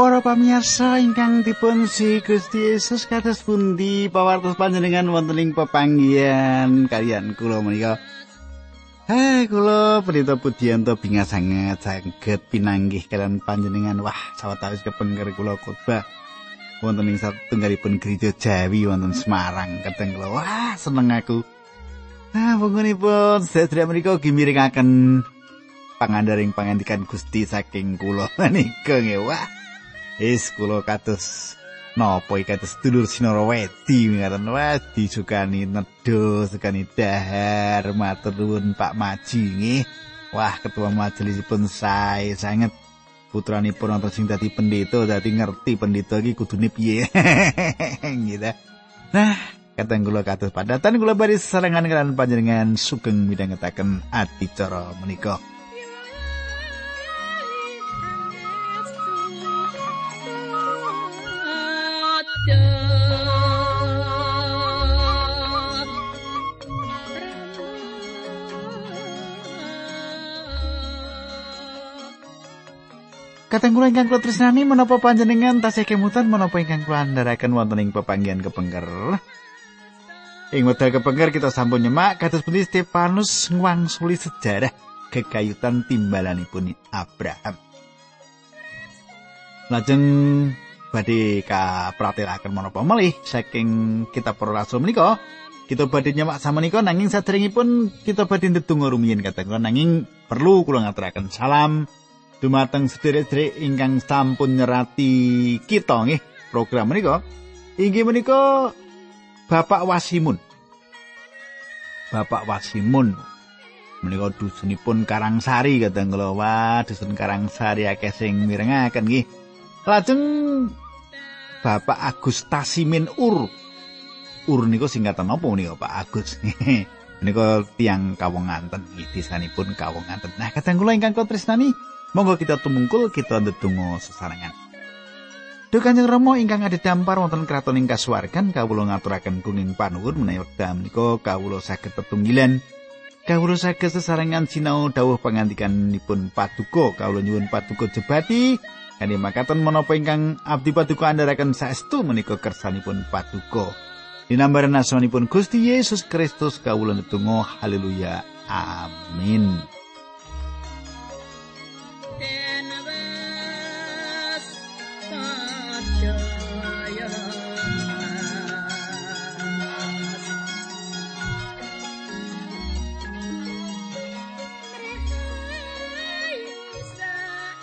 Para pamirsa ingkang dipun si Gusti Yesus kados pundi pawartos panjenengan wonten ing pepanggihan kalian kula menika. Hai kula Pendeta Pudianto binga sanget saged pinanggih kalian panjenengan wah sawetawis kepengker kula khotbah wonten ing satunggalipun gereja Jawi wonten Semarang kadang kula wah seneng aku. Nah, pun sedherek menika gimiringaken pangandaring pangandikan Gusti saking kula menika nggih wah. Is kula kados napa iki kados dulur sinara wedi ngaten wedi sukani nedha sukani dahar matur nuwun Pak Maji nggih. Wah ketua majelisipun sae sanget putranipun wonten sing dadi pendeta dadi ngerti pendeta iki kudune piye. gitu. Nah, kateng kula kados padatan kula bari sesarengan kalian panjenengan sugeng midhangetaken adicara menika. Kateng kula ingkang kula tresnani menapa panjenengan tasih kemutan menapa ingkang kula andharaken wonten ing pepanggihan kepengker. Ing wekdal kepengker kita sampun nyemak kados pundi Stefanus ngwangsuli sejarah kekayutan timbalanipun Abraham. Lajeng badhe ka pratelaken menapa melih saking kitab para rasul menika kita badhe nyemak samenika nanging saderengipun kita badhe ndedonga rumiyin kata kula nanging perlu kula ngaturaken. Salam dumateng sederek-sederek ingkang sampun nyerati kita nggih program menika. Inggih menika Bapak Wasimun. Bapak Wasimun. Menika dusunipun Karangsari kadang kula. Wah dusun Karangsari akeh sing mirengaken nggih lajeng Bapak Agus Tasimin Ur. Ur niku singkatan apa menika Pak Agus? Menika tiang kawonganten nggih desanipun kawonganten nah kadang kula ingkang tresnani Monggo kita tumungkul kita ndedonga sesarengan. Duh Kanjeng Rama ingkang dampar wonten kraton ing kasuwargan kawula ngaturaken kuning panuwun menawi wekdal menika kawula saged tetunggilan. Kawula saged sesarengan sinau dawuh pangandikanipun Paduka. Kawula nyuwun Paduka jebati kanthi makaten menapa ingkang abdi Paduka andharaken saestu menika kersanipun Paduka. Dinambaran asmanipun Gusti Yesus Kristus kawula ndedonga haleluya amin.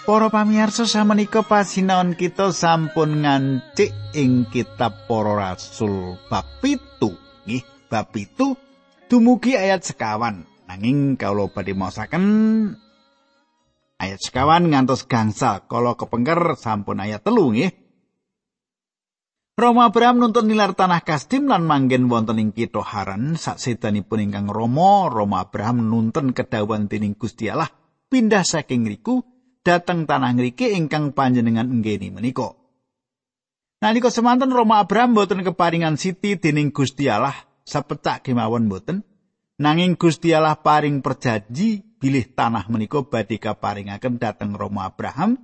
Para pamirsa samenika pasinaon kita sampun ngancik ing kitab Para Rasul bab 7 nggih bab 7 dumugi ayat sekawan. Nanging kawula badhe maosaken ayat sekawan ngantos gangsal kala kepengker sampun ayat telu nggih. Roma Abraham nuntun nilar tanah Kasdim lan manggen wonten ing kitha Haran. Saksedanipun ingkang Roma Roma Abraham nuntun kedawuhan dening Gusti Allah. Pindah saking riku dateng tanah ngriki ingkang panjenengan enggeni menika. Nalika semanten Roma Abraham boten keparingan siti dening Gusti Allah sepecak kemawon boten. Nanging Gusti Allah paring perjanji bilih tanah menika badhe kaparingaken dateng Roma Abraham.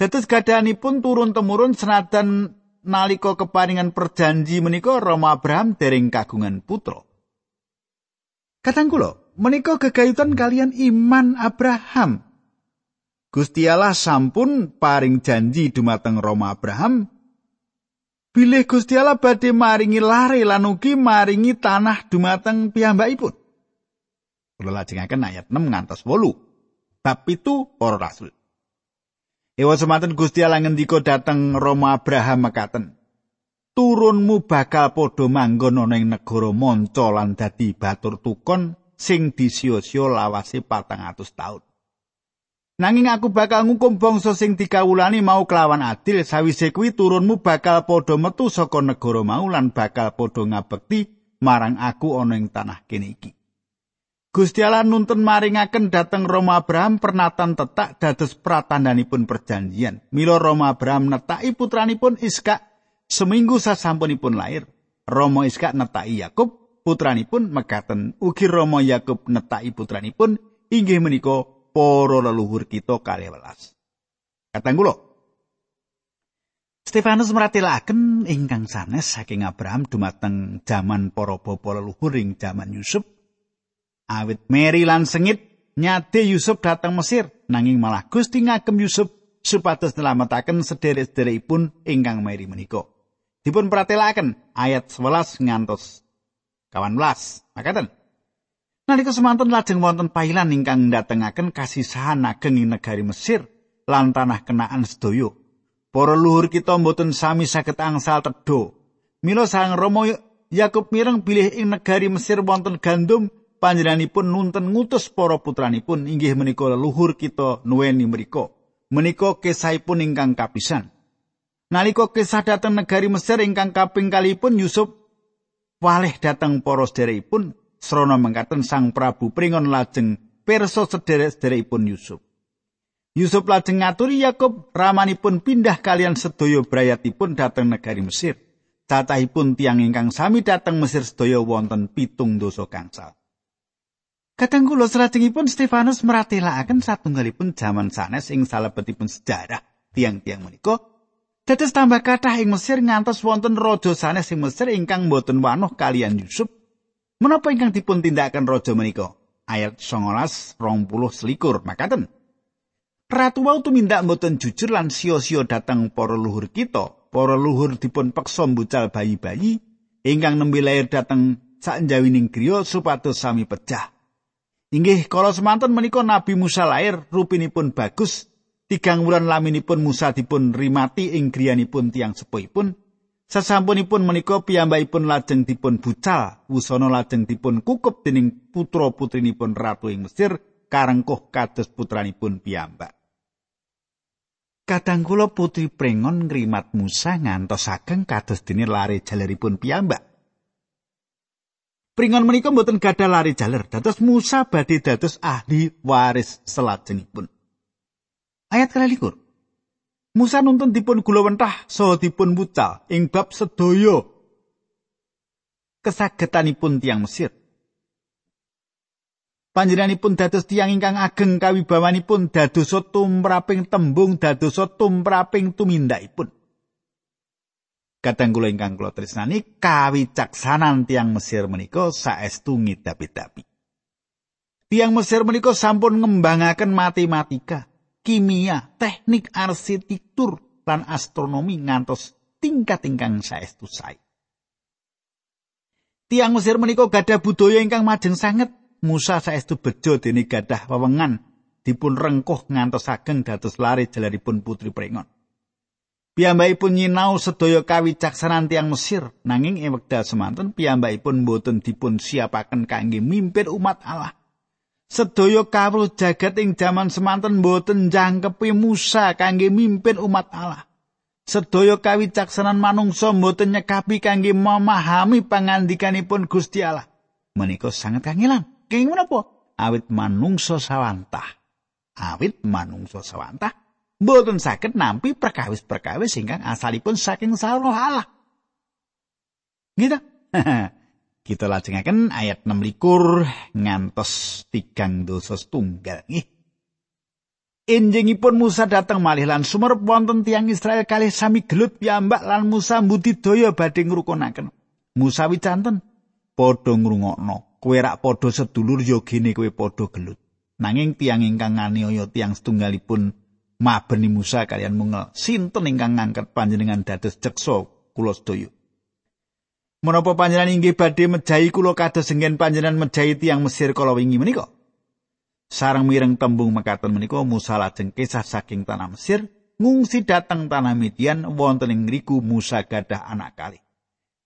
Dados gadahanipun turun temurun senadan nalika keparingan perjanji menika Roma Abraham dereng kagungan putra. Kadang kula menika gegayutan kalian iman Abraham Gusti Allah sampun paring janji dumateng Roma Abraham bilih Gusti Allah badhe maringi lare lan ugi maringi tanah dumateng piyambakipun. Kula lajengaken ayat 6 ngantos 8. Bab itu para rasul. Ewa semanten Gusti Allah ngendika dateng Roma Abraham mekaten. Turunmu bakal padha manggon ana ing negara manca lan dadi batur tukon sing disiyo-siyo lawase 400 taun. Nanging aku bakal ngukum bangsa sing dikawulani mau kelawan adil sawise kuwi turunmu bakal padha metu saka negara mau lan bakal padha ngabekti marang aku ana ing tanah kene iki. Gusti Allah nuntun maringaken dhateng Roma Abraham pernatan tetak dados pratandanipun perjanjian. Mila Roma Abraham netaki putranipun Iska seminggu sasampunipun lahir. Roma Iska netaki Yakub putranipun mekaten ugi Roma Yakub netaki putranipun inggih menika para leluhur kita kalih welas. Katang kula. Stefanus meratelaken ingkang sanes saking Abraham dumateng jaman para bapa leluhur ing jaman Yusuf. Awit Meri lan sengit nyade Yusuf dateng Mesir nanging malah Gusti ngagem Yusuf supados nelametaken sederek-sederekipun ingkang Meri menika. Dipun pratelaken ayat 11 ngantos 18. Makaten. Nalika semanten lajeng wonten pailan ingkang ndatengaken kasisahan ageng ing negari Mesir lan tanah kenaan sedaya Para luhur kita mboten sami saged angsal tedho. Mila sang Rama Yakub mireng bilih ing negari Mesir wonten gandum panjenenganipun nunten ngutus para putranipun inggih menika leluhur kita nuweni mriku. Menika kisahipun ingkang kapisan. Nalika kisah dateng negari Mesir ingkang kaping kalipun Yusuf walih dateng para sederekipun srana mengkaten Sang Prabu pringon lajeng pirsa sederek-sederekipun Yusuf. Yusuf lajeng ngaturi Yakub ramanipun pindah kalian sedaya brayatipun dhateng negari Mesir. Catahipun tiang ingkang sami dhateng Mesir sedaya wonten pitung dosa kangsal. Kadang kula salajengipun Stefanus meratelaken satunggalipun jaman sanes ing salebetipun sejarah tiang-tiang menika. Dados tambah kathah ing Mesir ngantos wonten raja sanes ing Mesir ingkang boten wanuh kalian Yusuf. Menapa ingkang dipun tindakaken raja menika? Ayat 19 20 selikur makaten. Ratu wau tumindak mboten jujur lan sia-sia datang para luhur kita. Para luhur dipun peksa mbucal bayi-bayi ingkang nembe lair dhateng sakjawining griya supados sami pecah. Inggih kala semanten menika Nabi Musa lair rupinipun bagus. Tigang wulan laminipun Musa dipun rimati ing griyanipun tiang sepuhipun. Sasampunipun menika piyambakipun lajeng dipun bucal, wusana lajeng dipun kukup dening putra-putrinipun ratu ing Mesir karengkuh kados putranipun piyambak. Kadang kula putri prengon ngrimat Musa ngantos ageng kados dene lare jaleripun piyambak. Pringon menika mboten gadah lari jaler, dados Musa badhe dados ahli waris selajengipun. Ayat likur. Musa nuntun dipun gula wentah saha dipun wucal ing bab sedaya kesagetanipun tiang Mesir. Panjenenganipun dados tiyang ingkang ageng kawibawanipun dadosa tumraping tembung dadosa tumraping tumindakipun. Kadang kula ingkang kula tresnani kawicaksanan tiang Mesir menika saestu ngidapi-dapi. Tiang Mesir menika sampun ngembangaken matematika, kimia, teknik arsitektur lan astronomi ngantos tingkat ingkang saestu sae. Tiang Mesir menika gadah budaya ingkang majeng sanget Musa saestu bejo dene gadah wewengan dipun rengkuh ngantos ageng dados lare jalaripun putri prengon. Piyambakipun nyinau sedaya kawicaksanan tiang Mesir nanging ing wekdal semanten piyambakipun boten dipun siapaken kangge mimpin umat Allah. Sedaya kawruh jagat ing jaman semanten boten jangkepi Musa kangge mimpin umat Allah. Sedaya kawicaksanan manungsa boten nyekapi kangge memahami pangandikanipun Gusti Allah. Menika sangat kangilan. Kenging menapa? Awit manungsa sawantah. Awit manungsa sawantah mboten saged nampi perkawis-perkawis ingkang asalipun saking sarana Allah. Gitu. Kita lajengaken ayat 6 likur ngantos tigang dosa setunggal. Nggih. Enjingipun Musa datang malih lan sumerep wonten tiang Israel kali sami gelut piyambak lan Musa mbudidaya badhe ngrukunaken. Musa wicanten padha ngrungokno kowe rak padha sedulur ya gene kowe padha gelut. Nanging tiang ingkang nganiaya tiang setunggalipun mabeni Musa kalian mungel. Sinten ingkang ngangkat panjenengan dados ceksa kula sedaya? Menapa panjenengan inggih badhe mejahi kula kados senggen panjenengan mejahi tiang Mesir kala wingi menika? Sarang mireng tembung mekaten menika Musa lajeng kisah saking tanah Mesir ngungsi dateng tanah Midian wonten ing ngriku Musa gadah anak kali.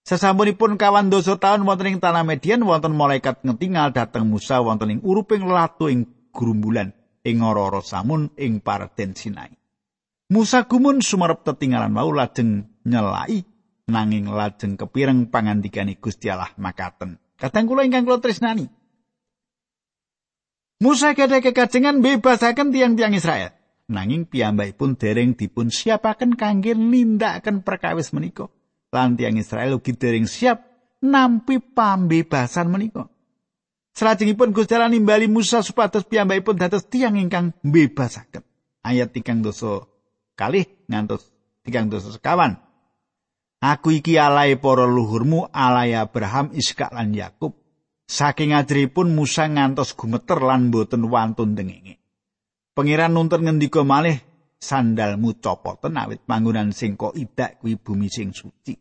Sesampunipun kawan dosa taun wonten ing tanah Median wonten malaikat ngetingal dhateng Musa wonten ing uruping latu ing grumbulan ing ora samun ing parden Sinai. Musa gumun sumarep tetinggalan mau lajeng nyelai nanging lajeng kepireng pangandikane Gusti Allah makaten. Kadang kula ingkang kula tresnani. Musa gadah kekajengan bebasaken tiang-tiang Israel. Nanging piyambakipun dereng dipun siapaken kangge nindakaken perkawis menika. lan tiang Israel ugi dereng siap nampi pambebasan menika. Salajengipun Gusti Allah nimbali Musa supados piyambakipun dados tiang ingkang bebasaken. Ayat tigang dosa kalih ngantos tigang dosa sekawan. Aku iki alai para luhurmu, alai Abraham, Iskak lan Yakub. Saking ajripun Musa ngantos gumeter lan boten wantun dengenge. Pangeran nuntun ngendika malih sandalmu copoten awit panggonan sing kok idak kuwi bumi sing suci.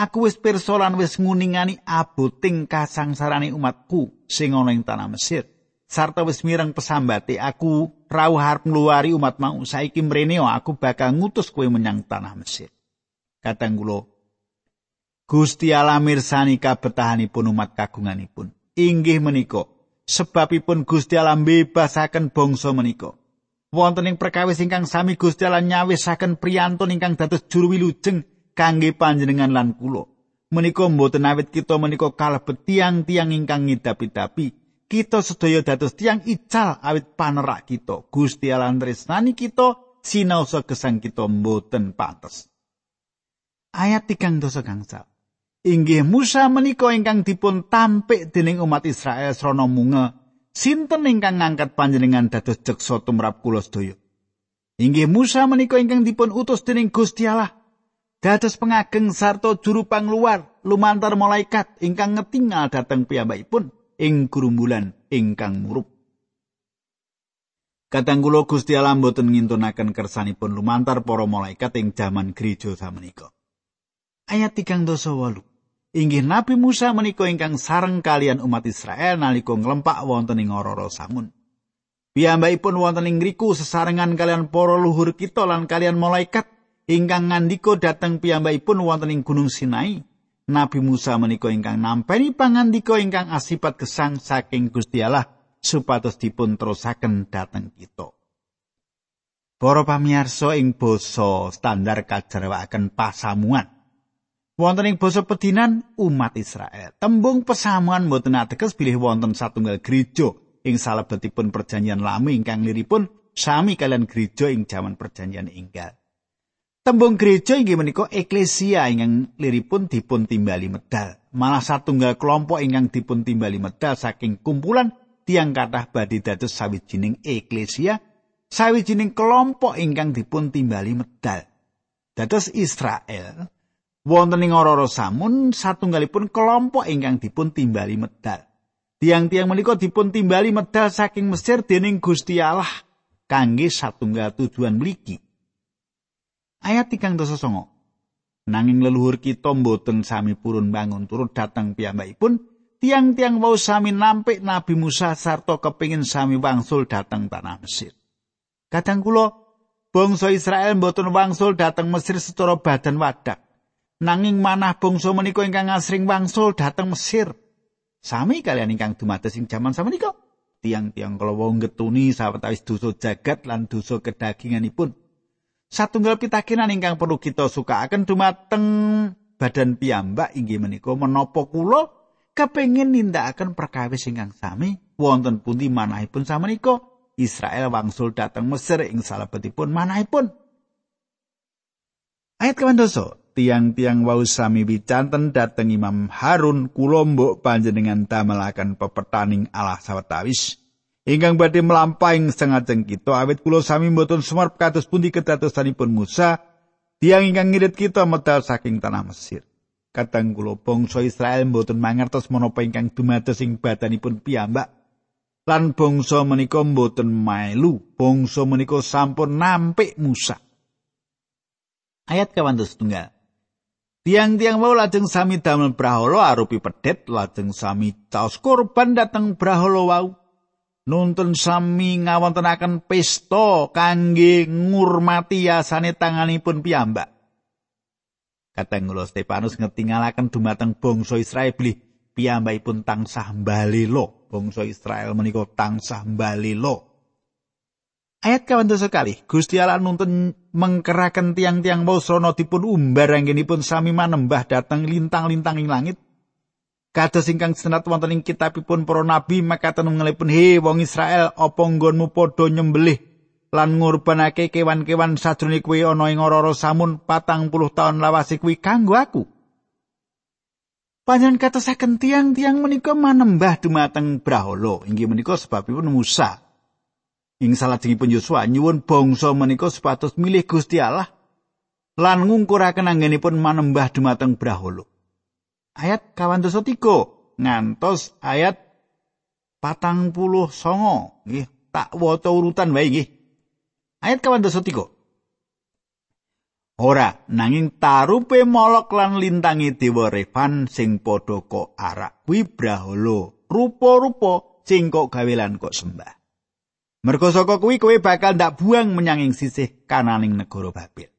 Aku wis pirsa lan wis nguningani aboting kasangsarane umatku sing ana ing tanah Mesir. Sarta wis mireng pesambate aku rawuh arep ngluwari umat mau saiki mrene aku bakal ngutus kowe menyang tanah Mesir. Katang kula Gusti Allah mirsani kabetahanipun umat kagunganipun. Inggih menika sebabipun Gusti Allah bebasaken bangsa menika. Wonten ing perkawis ingkang sami Gusti Allah nyawisaken priyantun ingkang dados juru wilujeng kangge panjenengan lan kula. Menika mboten awit kita menika kalebet tiang-tiang ingkang ngidapi-dapi. Kita sedaya dados tiang ical awit panerak kita. Gusti Allah tresnani kita sinaosa gesang kita mboten pantes. Ayat tigang dosa gangsal. inggih Musa menika ingkang dipun tampik dening umat Israel srana munga sinten ingkang ngangkat panjenengan dados jeksa tumrap kula sedaya inggih Musa menika ingkang dipun utus dening Gusti Allah dados pengageng sarta juru pangluar lumantar malaikat ingkang ngetingal dhateng piyambakipun ing gerumbulan ingkang murup Kadang kula Gusti Allah mboten ngintunaken kersanipun lumantar para malaikat ing jaman gereja samenika. Ayat 3 dosa inggih Nabi Musa menika ingkang sareng kalian umat Israel nalika nglempak wonten ing Ororo Samun. Piyambakipun wonten ing ngriku sesarengan kalian para luhur kita lan kalian malaikat ingkang ngandika dhateng piyambakipun wonten ing Gunung Sinai. Nabi Musa menika ingkang nampeni pangandika ingkang asipat gesang saking Gusti Allah supados dipun terusaken dhateng kita. Para pamirsa ing basa standar kajarwaken pasamuan wonten ing basa pedinan umat Israel. Tembung pesamuan mboten ateges bilih wonten satunggal gereja ing salebetipun perjanjian lama ingkang liripun sami kalian gereja ing jaman perjanjian inggal. Tembung gereja inggih menika eklesia ingkang liripun dipun timbali medal. Malah satunggal kelompok ingkang dipun timbali medal saking kumpulan tiang kathah badhe dados sawijining eklesia, sawijining kelompok ingkang dipun timbali medal. Dados Israel wonten ing ora samun satunggalipun kelompok ingkang dipun timbali medal. Tiang-tiang menika dipun timbali medal saking Mesir dening Gusti Allah kangge satunggal tujuan mligi. Ayat 3 songo. Nanging leluhur kita mboten sami purun bangun turut datang piyambakipun, tiang-tiang wau sami nampik Nabi Musa sarta kepingin sami wangsul datang tanah Mesir. Kadang kula bangsa Israel mboten wangsul datang Mesir secara badan wadak. nanging manah bangsa menika ingkang asring wangsul dhateng Mesir. Sami kalian ingkang dumados ing jaman samenika. Tiang-tiang kala wong getuni sawetawis dosa jagat lan dosa kedaginganipun. Satunggal pitakenan ingkang perlu kita sukaaken dumateng badan piyambak inggih menika. Menapa kula kepengin nindakaken perkawis ingkang sami? Wonten pundi manahipun samenika? Israel wangsul dhateng Mesir ing salebetipun manahipun. Ayat kawandoso, tiang-tiang wau sami wicanten dateng Imam Harun kula mbok panjenengan damelaken pepetaning Allah sawetawis ingkang badhe mlampahing sengajeng kita awit kula sami mboten sumarep kados pundi kedatosanipun Musa tiang ingkang ngirit kita medal saking tanah Mesir. Kadang kula bangsa Israel mboten mangertos menapa ingkang dumados ing badanipun piyambak lan bangsa menika mboten mailu bangsa menika sampun nampik Musa. Ayat kawan tunggal Tiang-tiang mau lajeng sami damel brahala arupi pedet lajeng sami caos korban dateng brahala wau. Nuntun sami ngawontenaken pesta kangge ngurmati yasane tanganipun piyambak. Kateng kula Stefanus ngetingalaken dumateng bangsa Israel bilih piyambakipun tansah mbalelo. Bangsa Israel menika tansah mbalelo. Ayat kawan sekali, Gusti Allah nuntun mengkeraken tiang-tiang mau dipun umbar anggenipun sami manembah dateng lintang-lintang ing langit. Kados ingkang senat wonten ing kitabipun para nabi makaten ngelipun he wong Israel apa nggonmu padha nyembelih lan ngurbanake kewan-kewan sajroning kuwi ana ing ora samun patang puluh taun lawase kuwi kanggo aku. Panjenengan katosaken tiang-tiang menika manembah dumateng Brahala inggih menika sebabipun Musa ing salajengipun Yosua nyuwun bangsa menika supados milih Gusti Allah lan ngungkuraken anggenipun manembah dumateng Brahala. Ayat 23 ngantos ayat patang puluh songo nggih tak waca urutan wae nggih. Ayat kawan dosa tiga ora nanging tarupe molok lan lintangi dewa revan sing padha kok arak kuwi braholo. Rupa-rupa sing kok gawe lan kok sembah. Mergo saka kuwi kowe bakal ndak buang menyang sisih kananing negara Babel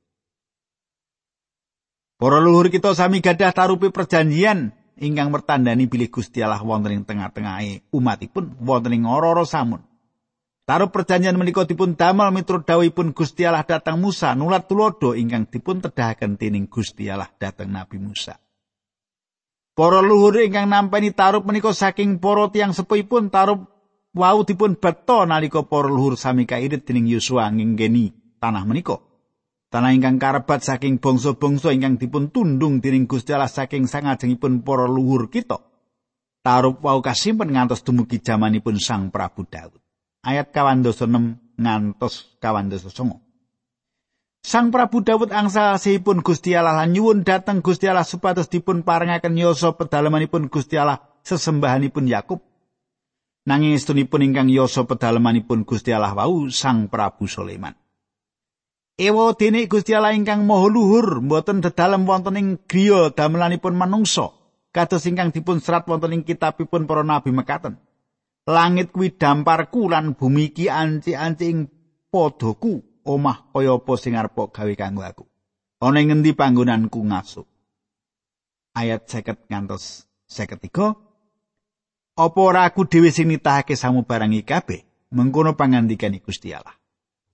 Para luhur kita sami gadah tarupe perjanjian ingkang mertandani bilih Gusti Allah wonten ing tengah-tengahe umatipun wonten ing ora samun. Taruh perjanjian menika dipun damel miturut dawuhipun Gusti Allah datang Musa nulat tulodo ingkang dipun tedahaken dening Gusti Allah datang Nabi Musa. Para luhur ingkang nampani taruh menika saking para tiyang sepuhipun taruh wau dipun beto nalika para luhur sami kairit dening Yosua nginggeni tanah menika. Tanah ingkang karebat saking bangsa-bangsa ingkang dipun tundung dening Gusti Allah saking sangajengipun para luhur kita. Tarup wau kasimpen ngantos dumugi jamanipun Sang Prabu Daud. Ayat kawan 6 ngantos kawan 9. Sang Prabu Daud angsa sehipun Gusti Allah lan nyuwun dhateng Gusti Allah supados dipun parengaken yoso pedalamanipun Gusti Allah sesembahanipun Yakub. Nanging istunipun ingkang yoso pedalamanipun Gusti Allah wau Sang Prabu Sulaiman. Ewa dene Gusti Allah ingkang Maha Luhur mboten dedalem wonten ing griya damelanipun manungsa kados ingkang dipun serat wonten ing kitabipun para nabi mekaten. Langit kuwi damparku lan bumi iki anci-anci ing padhaku omah kaya apa sing arep gawe kanggo aku. Ana ing ngendi panggonanku ngasuh. Ayat 50 ngantos 53 Apa ora aku dhewe sing nitahake samubarang iki kabeh? Mengkono pangandikane Gusti Allah.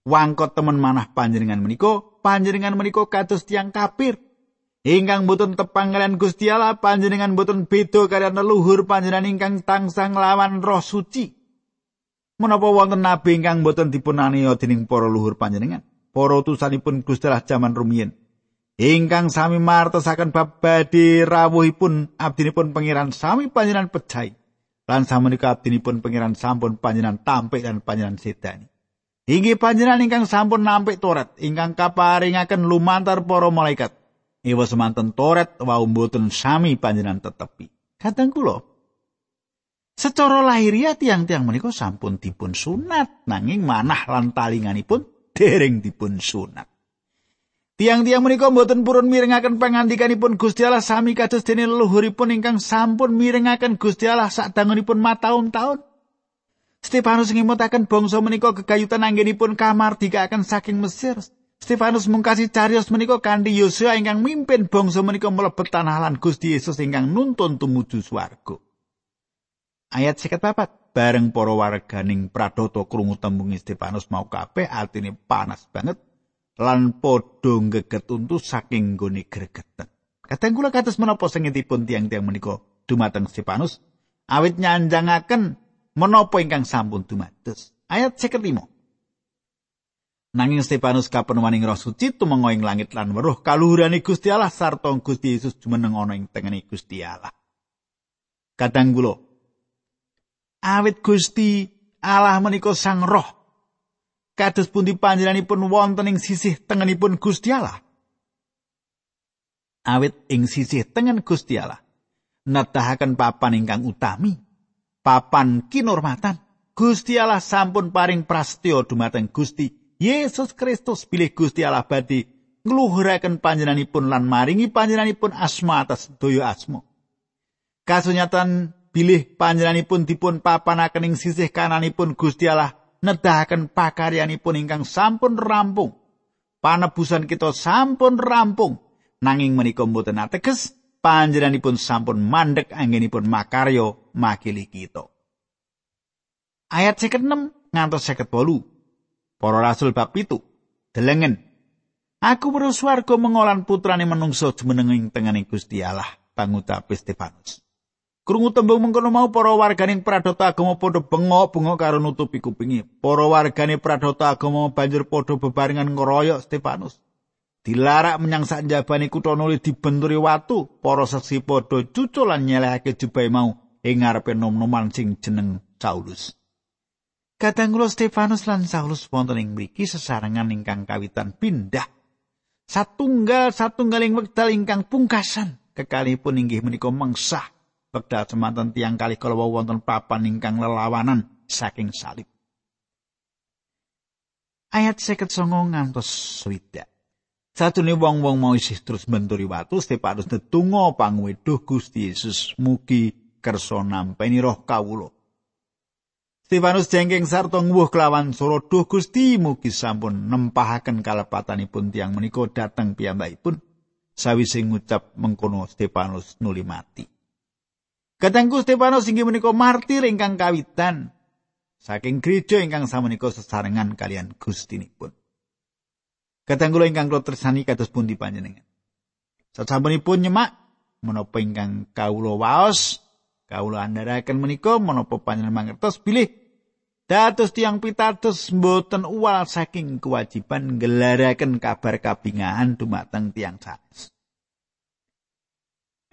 Wangkot temen manah panjenengan menika panjenengan menika kados tiang kapir. Ingkang boten tepang kalian Gusti Allah panjenengan boten beda kalian leluhur panjenengan ingkang tansah lawan roh suci. Menapa wonten nabi ingkang boten dipunani dening para leluhur panjenengan? Para utusanipun Gusti Allah jaman rumiyin. Ingkang sami martosaken bab badhe rawuhipun abdinipun pangeran sami panjenengan pecai lan samenika abdinipun pangeran sampun panjenengan tampik dan panjenengan sedani Inggih panjenengan ingkang sampun nampik Toret ingkang kaparingaken lumantar para malaikat. Iwa semanten Toret wau mboten sami panjenengan tetepi. Kadang kula secara lahiriah tiang-tiang menika sampun dipun sunat nanging manah lan talinganipun dereng dipun sunat. Tiang-tiang menika mboten purun mirengaken pangandikanipun Gusti Allah sami kados dene leluhuripun ingkang sampun mirengaken Gusti Allah sadangunipun mataun-taun. Stefanus ngimutaken bangsa menika gegayutan anggenipun kamardikaken saking Mesir. Stefanus mungkasi carios menika kanthi Yosua ingkang mimpin bangsa menika mlebet tanah lan Gusti Yesus ingkang nuntun tumuju swarga. Ayat 54 bareng para warganing pradata krungu tembung Stefanus mau kabeh atine panas banget lan padha ngeget untu saking gone gregeten. Kadang kula kados menapa sengitipun tiang-tiang menika dumateng Stefanus awit nyanjangaken menapa ingkang sampun dumados. Ayat 55. Nanging Stefanus kapenuwaning roh suci tumenga ing langit lan weruh kaluhurane Gusti Allah sarta Gusti Yesus jumeneng ana ing tengene Gusti Allah. Kadang kula awit Gusti Allah menika sang roh kados pundi panjenenganipun wonten ing sisih tengenipun Gusti Allah. Awit ing sisih tengen Gusti Allah netahaken papan ingkang utami papan kinormatan. Gusti Allah sampun paring prastyo dumateng Gusti Yesus Kristus bilih Gusti Allah badhe ngluhuraken panjenenganipun lan maringi panjenenganipun asma atas daya asma. Kasunyatan bilih panjenenganipun dipun papanaken ing sisih kananipun Gusti Allah nedahaken pakaryanipun ingkang sampun rampung. Panebusan kita sampun rampung nanging menika mboten ateges panjenenganipun sampun mandek anggenipun makaryo makili kita. Ayat 56 ngantos 58. Para rasul bab 7. Delengen. Aku weruh swarga mengolan putrane menungso jumeneng tengene Gusti Allah, pangucap Stefanus. Krungu tembung mengkono mau para warganing pradota agama padha bengok-bengok karo nutupi kupingi. Para wargane pradota agama banjur padha bebarengan ngeroyok Stefanus. Dilarak menyang sak njabane kutha nuli dibenturi watu para seksi padha cuculan nyelehake jubahe mau ing ngarepe nom-noman sing jeneng Saulus Kadangkula Stefanus lan Saulus wonten ing mriki sesarengan ingkang kawitan pindah. Satunggal satunggaling wekdal ingkang pungkasan kekalipun inggih menika mengsah wekdal semanten tiang kali kala wonten papan ingkang lelawanan saking salib. Ayat seket songo ngantos swidak. Satune wong-wong mau isih terus mbenturi watu, Stefanus netungo pangweduh Gusti Yesus mugi kersa nampeni roh kawula. Stefanus jengking sarta nguwuh kelawan sura duh Gusti mugi sampun nempahaken kalepatanipun tiang menika dhateng piyambakipun sawise ngucap mengkono Stefanus nuli mati. Katengku Stefanus inggih menika martir ingkang kawitan saking gereja ingkang samenika sesarengan kalian Gustinipun. Katanggula ingkang kula tresani kados pundi panjenengan. Sasampunipun nyemak menapa ingkang kawula waos, kawula andharaken menika menapa panjenengan mangertos bilih dados tiang pitados mboten uwal saking kewajiban gelaraken kabar kabingahan dumateng tiang sanes.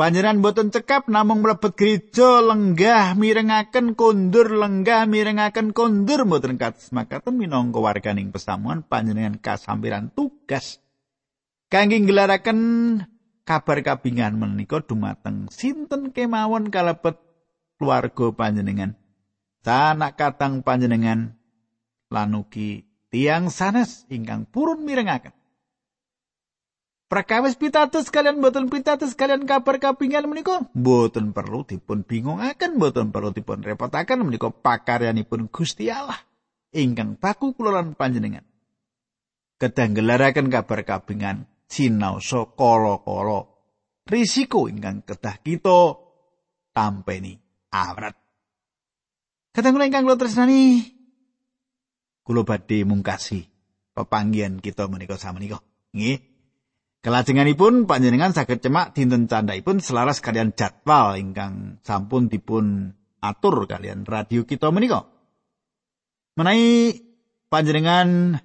Panjenengan boten cekap namung mlebet gereja lenggah mirengaken kondur lenggah mirengaken kondur. Boten kados makaten minangka warganing pesamuan panjenengan kasampiran tugas kangge ngelaraken kabar kabingan menika dumateng sinten kemawon kalebet keluarga panjenengan. Sanak katang panjenengan lanuki tiang sanes ingkang purun mirengaken Prakawis pitados kalian boten pitados kalian kabar kapingan menika? Boten perlu dipun bingungaken boten perlu dipun repotaken menika pakaryanipun Gusti Allah. Ingkang paku kula lan panjenengan. Kedah gelaraken kabar kapingan sinaosa kala-kala. Risiko ingkang kedah kita tampeni awrat. Kadang kula ingkang kula tresnani kula badhe mungkasi pepanggihan kita menika samenika. Nggih Kelajenganipun panjenengan saged cemak dinten candhaipun selaras kalian jadwal ingkang sampun dipun atur kalian radio kita menika. Menai panjenengan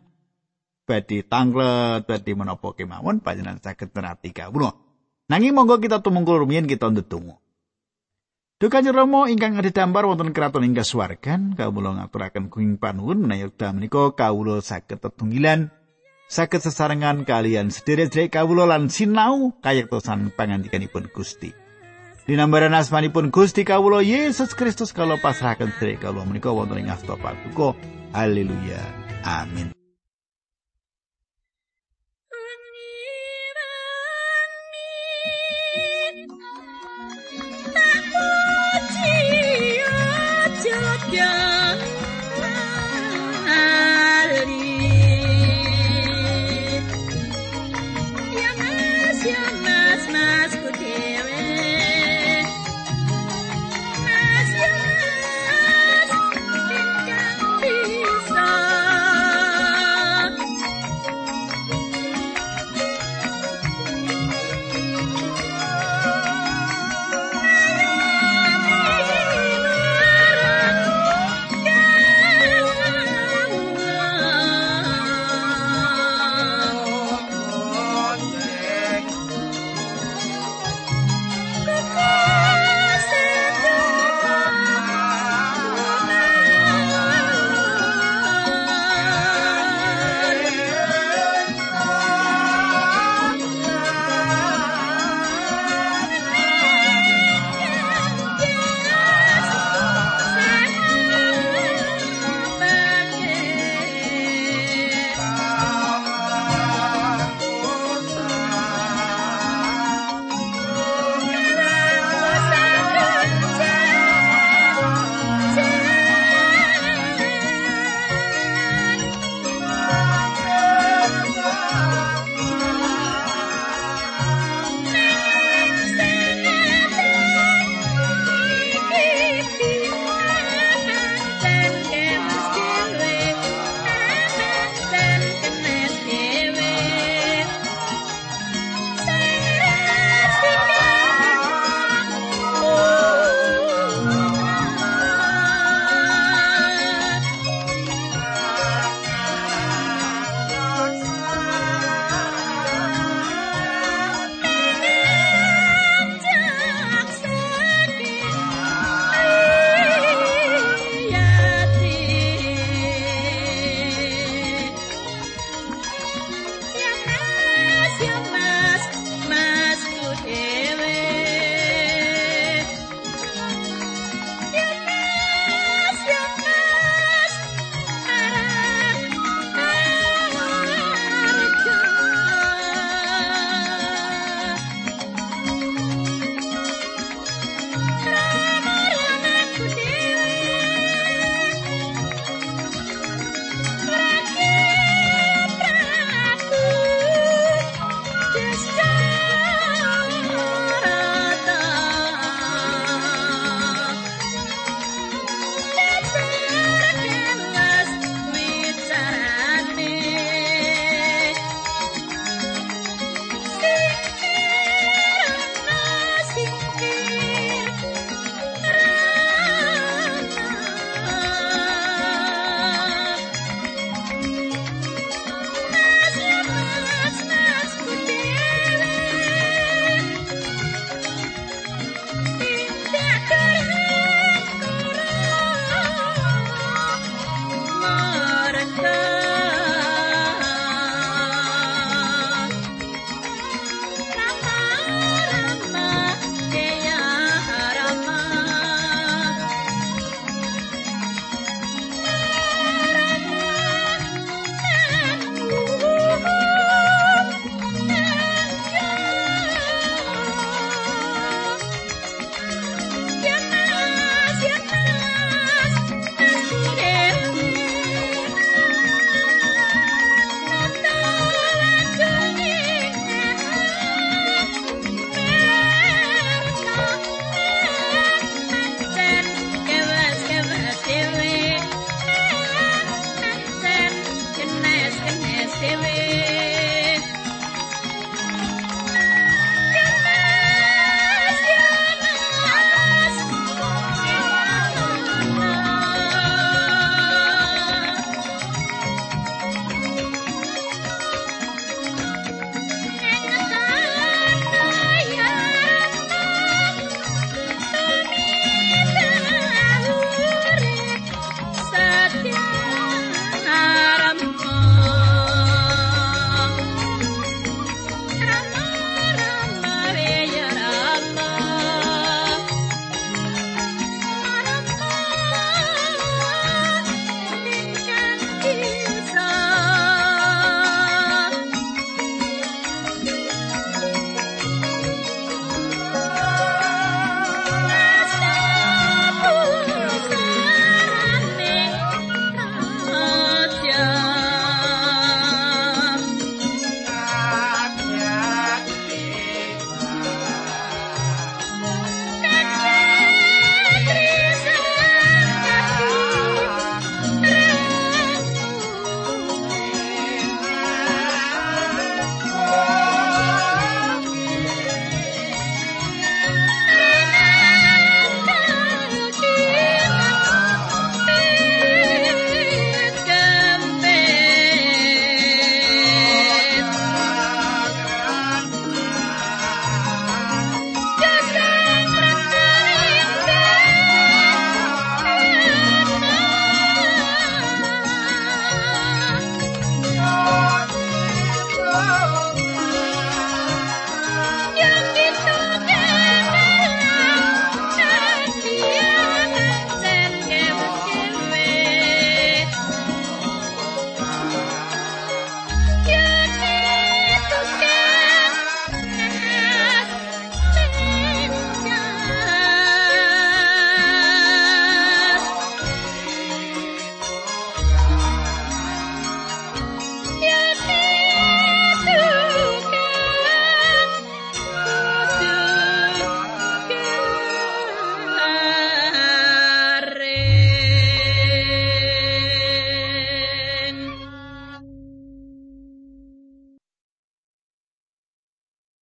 badhe tanglet badhe menapa kemawon panjenengan saged nerati kawula. Nanging monggo kita tumungkul rumiyin kita ndedonga. Kanjeng Rama ingkang ada dambar wonten kraton ing kasuwargan kawula ngaturaken kuing panuwun menawi menika kawula saged tetunggilan saged sesarengan kalian sederek-sederek kawula lan sinau kayektosan pangandikanipun Gusti. Dinambaran asmanipun Gusti kawula Yesus Kristus kalau pasrahaken sederek kawula menika wonten ing asta patuko. Haleluya. Amin. Yeah.